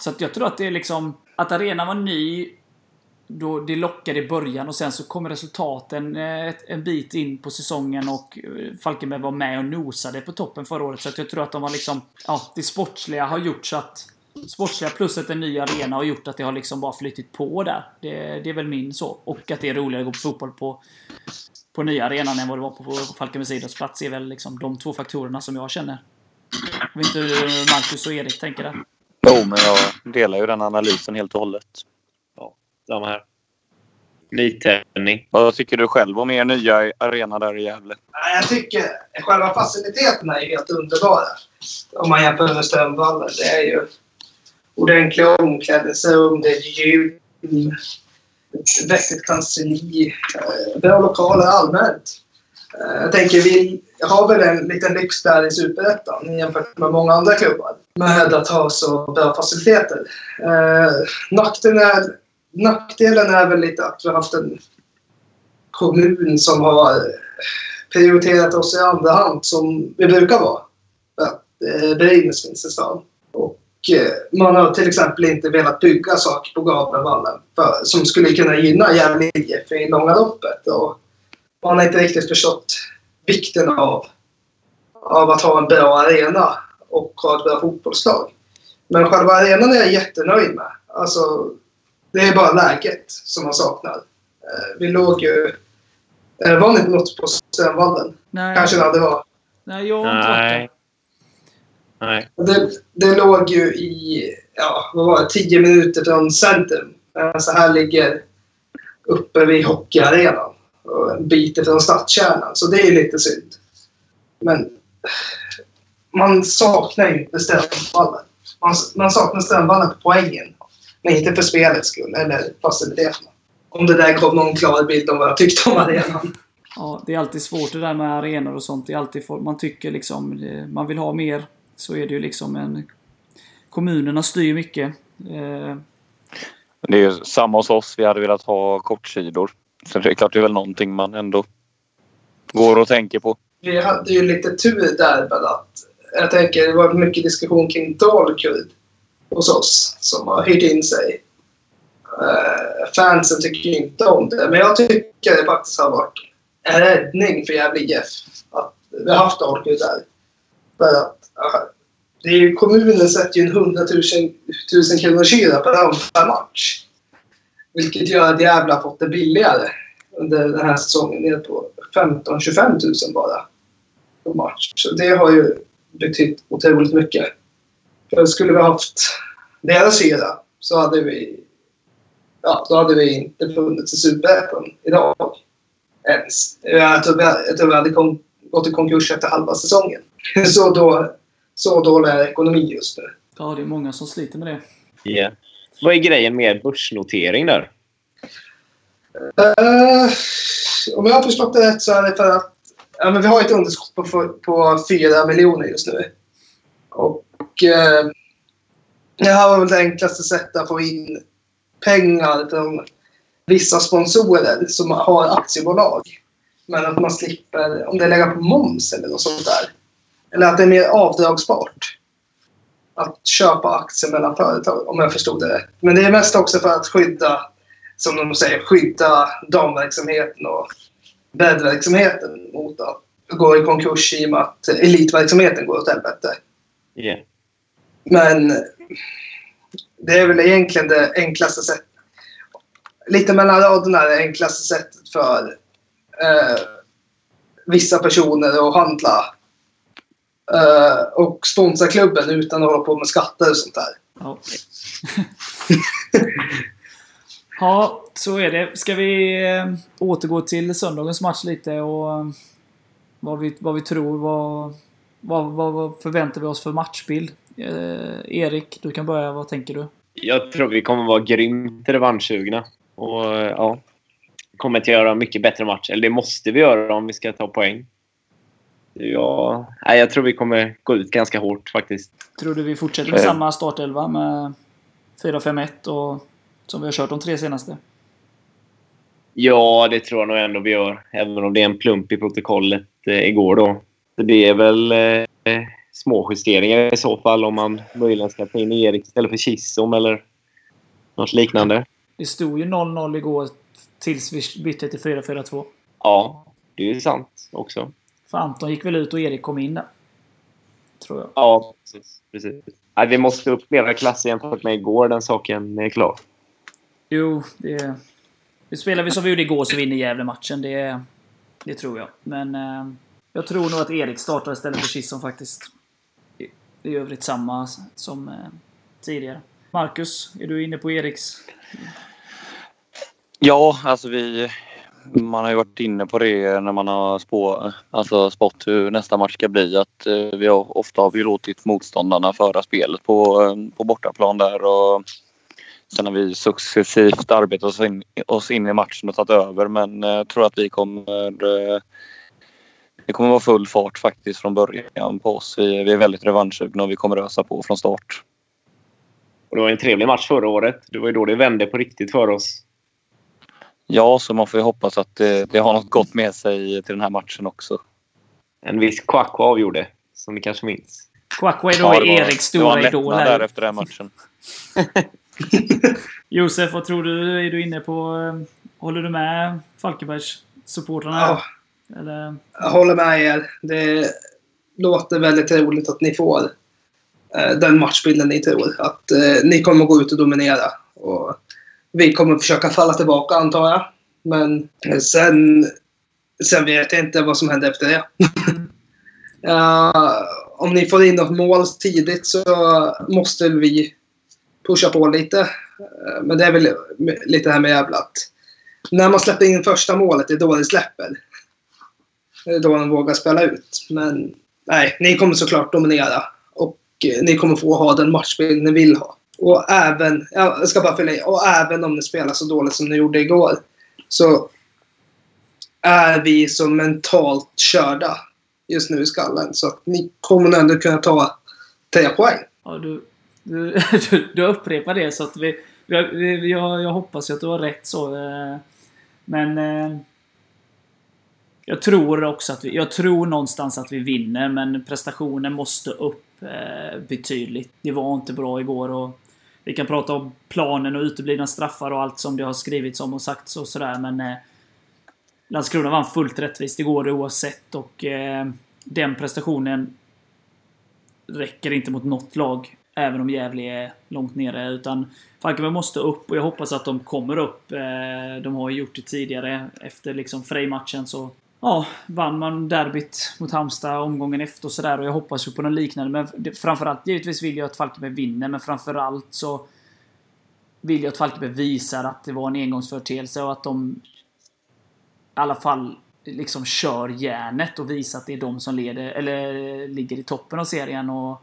så att jag tror att det är liksom... Att arenan var ny, då det lockade i början och sen så kom resultaten eh, ett, en bit in på säsongen och eh, Falkenberg var med och nosade på toppen förra året. Så att jag tror att de har liksom... Ja, det sportsliga har gjort så att... Sportsliga plus att en ny arena har gjort att det har liksom bara flyttit på där. Det, det är väl min så. Och att det är roligare att gå på fotboll på, på nya arenan än vad det var på, på Falkenbergs idrottsplats är väl liksom de två faktorerna som jag känner. Jag vet inte hur Marcus och Erik tänker där. Jo, men jag delar ju den analysen helt och hållet. Samma här. Nytändning. Vad tycker du själv om er nya arena där i Gävle? Jag tycker själva faciliteterna är helt underbara. Om man jämför med Strömvallen. Det är ju ordentliga omklädningsrum, det är gym, ett vettigt kansli, eh, bra lokaler allmänt. Eh, Jag tänker vi har väl en liten lyx där i Superettan jämfört med många andra klubbar med att ha så bra faciliteter. Eh, nackdelen, är, nackdelen är väl lite att vi har haft en kommun som har eh, prioriterat oss i andra hand som vi brukar vara. För att Brynäs finns i stan. Och eh, man har till exempel inte velat bygga saker på Gavlevallen som skulle kunna gynna Gävle IF i långa loppet. Och man har inte riktigt förstått vikten av, av att ha en bra arena och ha ett bra fotbollslag. Men själva arenan är jag jättenöjd med. Alltså, det är bara läget som man saknar. Eh, Vi låg ju... Eh, var ni något på Strömvallen? Nej, Kanske det hade varit. nej jag har inte varit Nej. Det, det låg ju i, ja, vad var det, 10 minuter från centrum. Så här ligger uppe vid hockeyarenan och en bit ifrån stadskärnan. Så det är lite synd. Men man saknar ju inte Strömvallen. Man, man saknar Strömvallen på poängen. Men inte för spelets skull eller faciliteterna. Om det där gav någon klar bild om vad jag tyckte om arenan. Ja, det är alltid svårt det där med arenor och sånt. Det är alltid folk, man tycker liksom, eh, man vill ha mer. Så är det ju liksom en... Kommunerna styr mycket. Eh, Det är ju samma hos oss. Vi hade velat ha kortsidor. Så det är klart det är väl någonting man ändå går och tänker på. Vi hade ju lite tur där att jag tänker det var mycket diskussion kring Dalkurd hos oss som har hyrt in sig. Uh, fansen tycker inte om det, men jag tycker det faktiskt har varit en räddning för Gävle IF att vi har haft Dalkurd där. För att uh, det är ju, kommunen sätter ju en 100 000, 000 kronor hyra per per match. Vilket gör att Gävle har fått det billigare under den här säsongen ner på 15-25 000 bara på match. Så det har ju betytt otroligt mycket. För skulle vi haft deras hyra så hade vi ja, då hade vi inte funnits i Superettan idag. Ens. Jag tror vi, jag tror vi hade kom, gått i konkurs efter halva säsongen. Så, då, så dålig är ekonomi just nu. ja, det är många som sliter med det. Ja. Vad är grejen med börsnotering där? Eh, om jag har förstått det rätt så är det för att ja, men vi har ett underskott på, på 4 miljoner just nu. Och eh, det här var väl det enklaste sättet att få in pengar från vissa sponsorer som har aktiebolag. Men att man slipper, om det är lägga på moms eller något sånt där. Eller att det är mer avdragsbart. Att köpa aktier mellan företag, om jag förstod det rätt. Men det är mest också för att skydda som de säger, skydda damverksamheten och breddverksamheten mot att gå i konkurs i och med att elitverksamheten går åt helvete. Yeah. Men det är väl egentligen det enklaste sättet. Lite mellan raderna är det enklaste sättet för eh, vissa personer att handla eh, och sponsra klubben utan att hålla på med skatter och sånt där. Ja. ja, så är det. Ska vi eh, återgå till söndagens match lite och eh, vad vi, vad vi tror, vad, vad, vad förväntar vi oss för matchbild? Eh, Erik, du kan börja. Vad tänker du? Jag tror vi kommer vara grymt revanschsugna. Och ja, kommer att göra mycket bättre match. Eller det måste vi göra om vi ska ta poäng. Ja, nej, jag tror vi kommer gå ut ganska hårt faktiskt. Tror du vi fortsätter med Eh. samma startelva med 4-5-1 och som vi har kört de tre senaste? Ja, det tror jag nog ändå vi gör. Även om det är en plump i protokollet eh, igår då. Det är väl eh, små justeringar i så fall om man möjligen ska ta in Erik istället för Kissom eller något liknande. Det stod ju 0-0 igår tills vi bytte till 4-4-2. Ja, det är ju sant också. För Anton gick väl ut och Erik kom in där. Tror jag. Ja, precis. precis. Nej, vi måste upp flera klasser jämfört med igår. Den saken är klar. Jo, det... det spelar vi som vi gjorde igår så vinner Gävle matchen. Det, det tror jag. Men eh, jag tror nog att Erik startar istället för Kisson faktiskt. I, övrigt samma som eh, tidigare. Marcus, är du inne på Eriks? Ja, alltså vi... Man har ju varit inne på det när man har spå, alltså spått hur nästa match ska bli. Att eh, vi har, ofta har vi låtit motståndarna föra spelet på, eh, på bortaplan där. Och sen har vi successivt arbetat oss in, oss in i matchen och tagit över. Men jag tror att vi kommer... Det kommer vara full fart faktiskt från början på oss. Vi, vi är väldigt revanschsugna och vi kommer ösa på från start. Och det var en trevlig match förra året. Det var ju då det vände på riktigt för oss. Ja, så man får ju hoppas att det, det har något gott med sig till den här matchen också. En viss Kwakwa avgjorde, som ni kanske minns. Kwakwa är då Ja, det var- Eriks det var stora en idol lättnad här. där efter den matchen. Josef, vad tror du? Är du inne på... eh, Håller du med Falkenbergs supportrarna? Ja, Eller? jag håller med er. Det låter väldigt roligt att ni får eh, den matchbilden ni tror. Att eh, ni kommer gå ut och dominera. Och vi kommer försöka falla tillbaka antar jag. Men sen, sen vet jag inte vad som händer efter det. Ja, om ni får in något mål tidigt så måste vi pusha på lite. Eh, Men det är väl lite det här med jävla att när man släpper in första målet, det är då det släpper. Då de vågar spela ut. Men nej, ni kommer såklart dominera. Och eh, ni kommer få ha den matchbild ni vill ha. Och även, jag ska bara fylla i, och även om ni spelar så dåligt som ni gjorde igår. Så är vi så mentalt körda just nu i skallen. Så att ni kommer nog ändå kunna ta tre poäng. Ja, du, du, du, du upprepar det så att vi... vi, vi jag, jag hoppas ju att du har rätt så. eh, Men... Eh, jag tror också att vi... Jag tror någonstans att vi vinner, men prestationen måste upp eh, betydligt. Det var inte bra igår och... Vi kan prata om planen och uteblivna straffar och allt som det har skrivits om och sagts och sådär, men... Eh, Landskrona vann fullt rättvist igår oavsett och eh, den prestationen räcker inte mot något lag. Även om Gävle är långt nere. Utan Falkenberg måste upp och jag hoppas att de kommer upp. Eh, de har ju gjort det tidigare. Efter liksom Frej-matchen så ja, vann man derbyt mot Halmstad omgången efter och sådär. Och jag hoppas ju på något liknande. Men framförallt, givetvis vill jag att Falkenberg vinner. Men framförallt så vill jag att Falkenberg visar att det var en engångsföreteelse och att de i alla fall liksom kör järnet och visar att det är de som leder, eller ligger i toppen av serien och,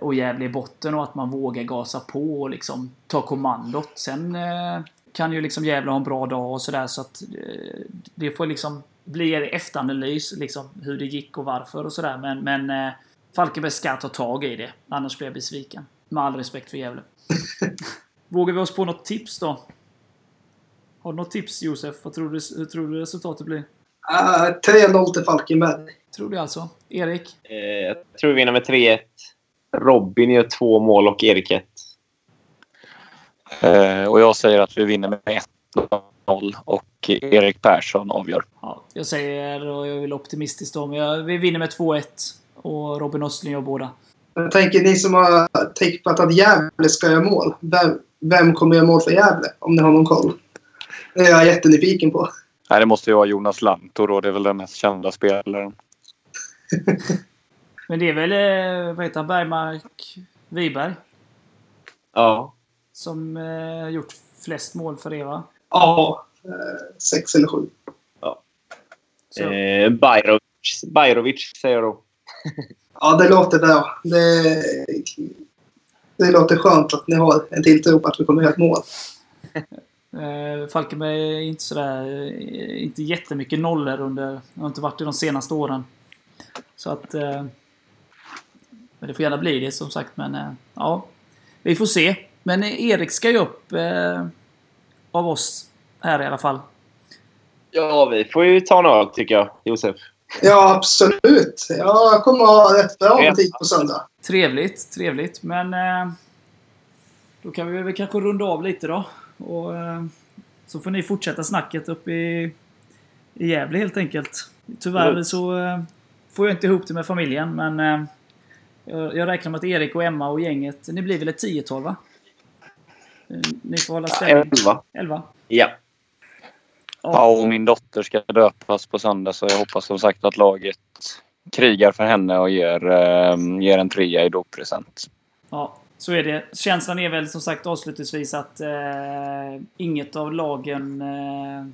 och Gävle i botten och att man vågar gasa på och liksom ta kommandot. Sen eh, kan ju liksom Gävle ha en bra dag och sådär så att eh, det får liksom bli er efteranalys liksom hur det gick och varför och sådär. Men, men eh, Falkenberg ska ta tag i det. Annars blir jag besviken. Med all respekt för Gävle. Vågar vi oss på något tips då? Har du något tips Josef? Vad tror du, hur tror du resultatet blir? Uh, 3-0 till Falkenberg. Tror du alltså? Erik? Eh, Jag tror vi vinner med 3-1. Robin gör två mål och Erik ett. Eh, och jag säger att vi vinner med 1-0 och Erik Persson avgör. Ja, jag säger, och jag vill optimistiskt men jag, vi vinner med 2-1. Och Robin Östling gör båda. Jag tänker ni som har tippat att Gävle ska göra mål. Vem, vem kommer göra mål för Gävle? Om ni har någon koll. Det är jag jättenyfiken på. Nej, det måste ju vara Jonas Lantto då. Det är väl den mest kända spelaren. Men det är väl, eh, vad heter han, Bergmark Wiberg? Ja. Som eh, gjort flest mål för er va? Ja, eh, sex eller sju. Så, Eh, Bajrovic, Bajrovic säger jag då. Ja, det låter bra. Det, det låter skönt att ni har en tilltro på att vi kommer göra ett mål. eh, Falkenberg är inte sådär, eh, inte jättemycket nollor under, har inte varit det de senaste åren. Så att, eh, men det får gärna bli det som sagt, men eh, ja. Vi får se. Men Erik ska ju upp eh, av oss här i alla fall. Ja, vi får ju ta en öl tycker jag, Josef. Ja, absolut. Jag kommer ha rätt bra Ja. tid på söndag. Trevligt, trevligt. Men eh, då kan vi väl kanske runda av lite då. Och, eh, så får ni fortsätta snacket uppe i, i Gävle helt enkelt. Tyvärr Mm. så eh, får jag inte ihop det med familjen, men eh, jag, jag räknar med att Erik och Emma och gänget, ni blir väl ett tiotal va? Ni får hålla ställning. Elva. Elva? Ja. Ja, och min dotter ska döpas på söndag så jag hoppas som sagt att laget krigar för henne och ger, eh, ger en trea i doppresent. Ja, så är det. Känslan är väl som sagt avslutningsvis att eh, inget av lagen eh,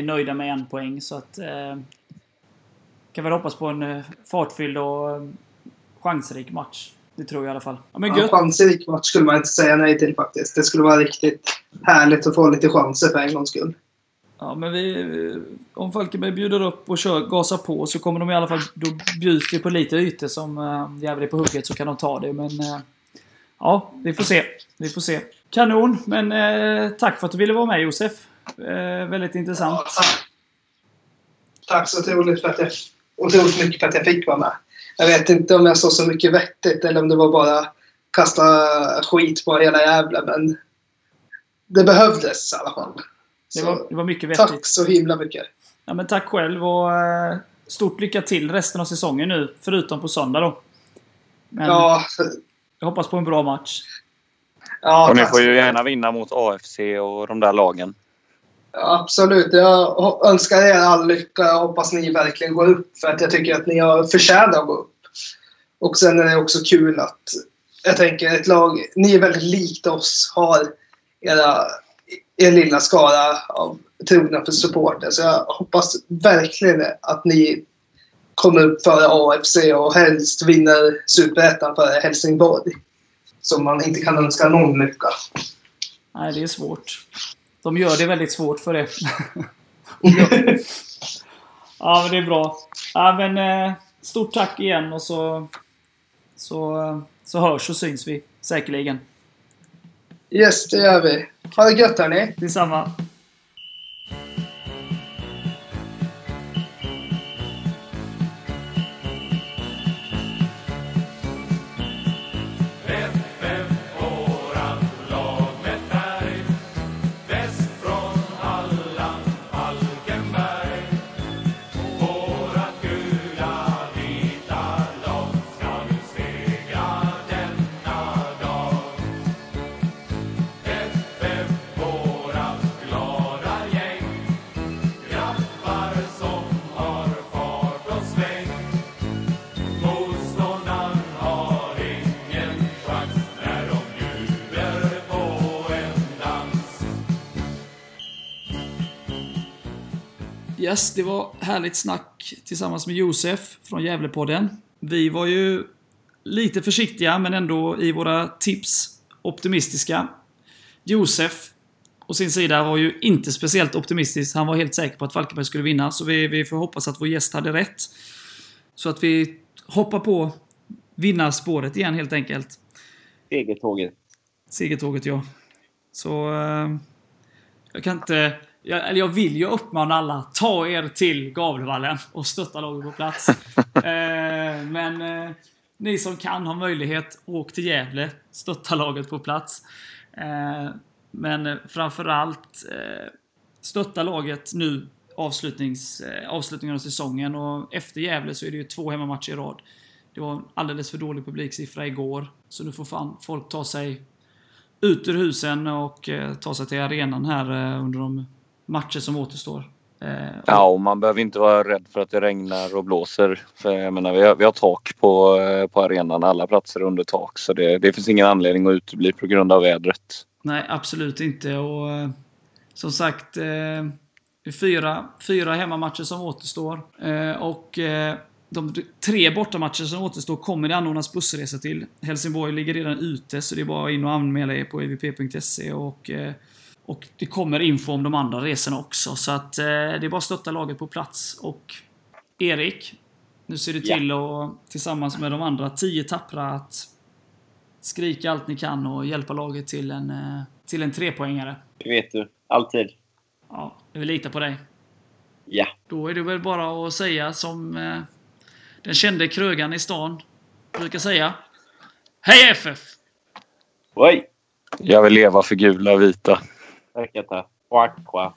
är nöjda med en poäng. Så att eh, kan väl hoppas på en eh, fartfylld och eh, chansrik match. Det tror jag i alla fall. Ja, men En gött. chansrik match skulle man inte säga nej till faktiskt. Det skulle vara riktigt härligt att få lite chanser för en gångs skull. Ja, men vi, om Falkenberg bjuder upp och kör, gasar på så kommer de i alla fall... Då bjuds det på lite ytor som äh, Gävle är på hugget så kan de ta det. Men eh, ja, vi får se. Vi får se. Kanon! Men eh, tack för att du ville vara med Josef. Eh, väldigt intressant. Ja, tack. Tack så otroligt, för att jag, otroligt mycket för att jag fick vara med. Jag vet inte om jag sa så mycket vettigt eller om det var bara kasta skit på hela jävla men det behövdes i alla fall. Det var, det var mycket vettigt. tack så himla mycket. Ja, men tack själv och eh, stort lycka till resten av säsongen nu. Förutom på söndag då. Men, Ja, Jag hoppas på en bra match. Ja, Och ni får ju gärna vinna mot AFC och de där lagen. Absolut. Jag önskar er all lycka. Jag hoppas ni verkligen går upp för att jag tycker att ni har förtjänat att gå upp. Och sen är det också kul att jag tänker ett lag, ni är väldigt likt oss, har era, er lilla skara av trogna för supporter. Så jag hoppas verkligen att ni kommer upp före AFC och helst vinner Superettan före Helsingborg. Som man inte kan önska någon lycka. Nej, det är svårt. De gör det väldigt svårt för det. ja, men det är bra. Ja, men, eh, stort tack igen och så, så, så hörs och syns vi säkerligen. Yes, det gör vi. Ha det gött hörni. Detsamma. Yes, det var härligt snack tillsammans med Josef från Gävlepodden. Vi var ju lite försiktiga, men ändå i våra tips optimistiska. Josef, å sin sida, var ju inte speciellt optimistisk. Han var helt säker på att Falkenberg skulle vinna, så vi, vi får hoppas att vår gäst hade rätt. Så att vi hoppar på vinnarspåret igen, helt enkelt. Segertåget. Segertåget, ja. Så... Eh, jag kan inte... Jag, eller jag vill ju uppmana alla, ta er till Gavlevallen och stötta laget på plats. eh, men eh, ni som kan ha möjlighet, åk till Gävle, stötta laget på plats. Eh, men framförallt eh, stötta laget nu avslutnings, eh, avslutningen av säsongen och efter Gävle så är det ju två hemmamatcher i rad. Det var en alldeles för dålig publiksiffra igår, så nu får fan folk ta sig ut ur husen och eh, ta sig till arenan här eh, under de matcher som återstår. Eh, Ja, och man behöver inte vara rädd för att det regnar och blåser. För jag menar, vi, har, vi har tak på, eh, på arenan. Alla platser är under tak. Så det, det finns ingen anledning att utebli på grund av vädret. Nej, absolut inte. Och eh, som sagt, eh, fyra, fyra hemmamatcher som återstår. Eh, och eh, de tre bortamatcher som återstår kommer det anordnas bussresor till. Helsingborg ligger redan ute, så det är bara in och anmäla er på evp.se. Och, och det kommer info om de andra resorna också. Så att eh, det är bara att stötta laget på plats. Och Erik, nu ser du Ja. till att tillsammans med de andra tio tappra att skrika allt ni kan och hjälpa laget till en, eh, till en trepoängare. Det vet du. Alltid. Ja, vi litar på dig. Ja. Då är det väl bara att säga som eh, den kände krögaren i stan brukar säga. Hej FF! Oj! Jag vill leva för gula och vita. T'inquiète, hein. Faut croire.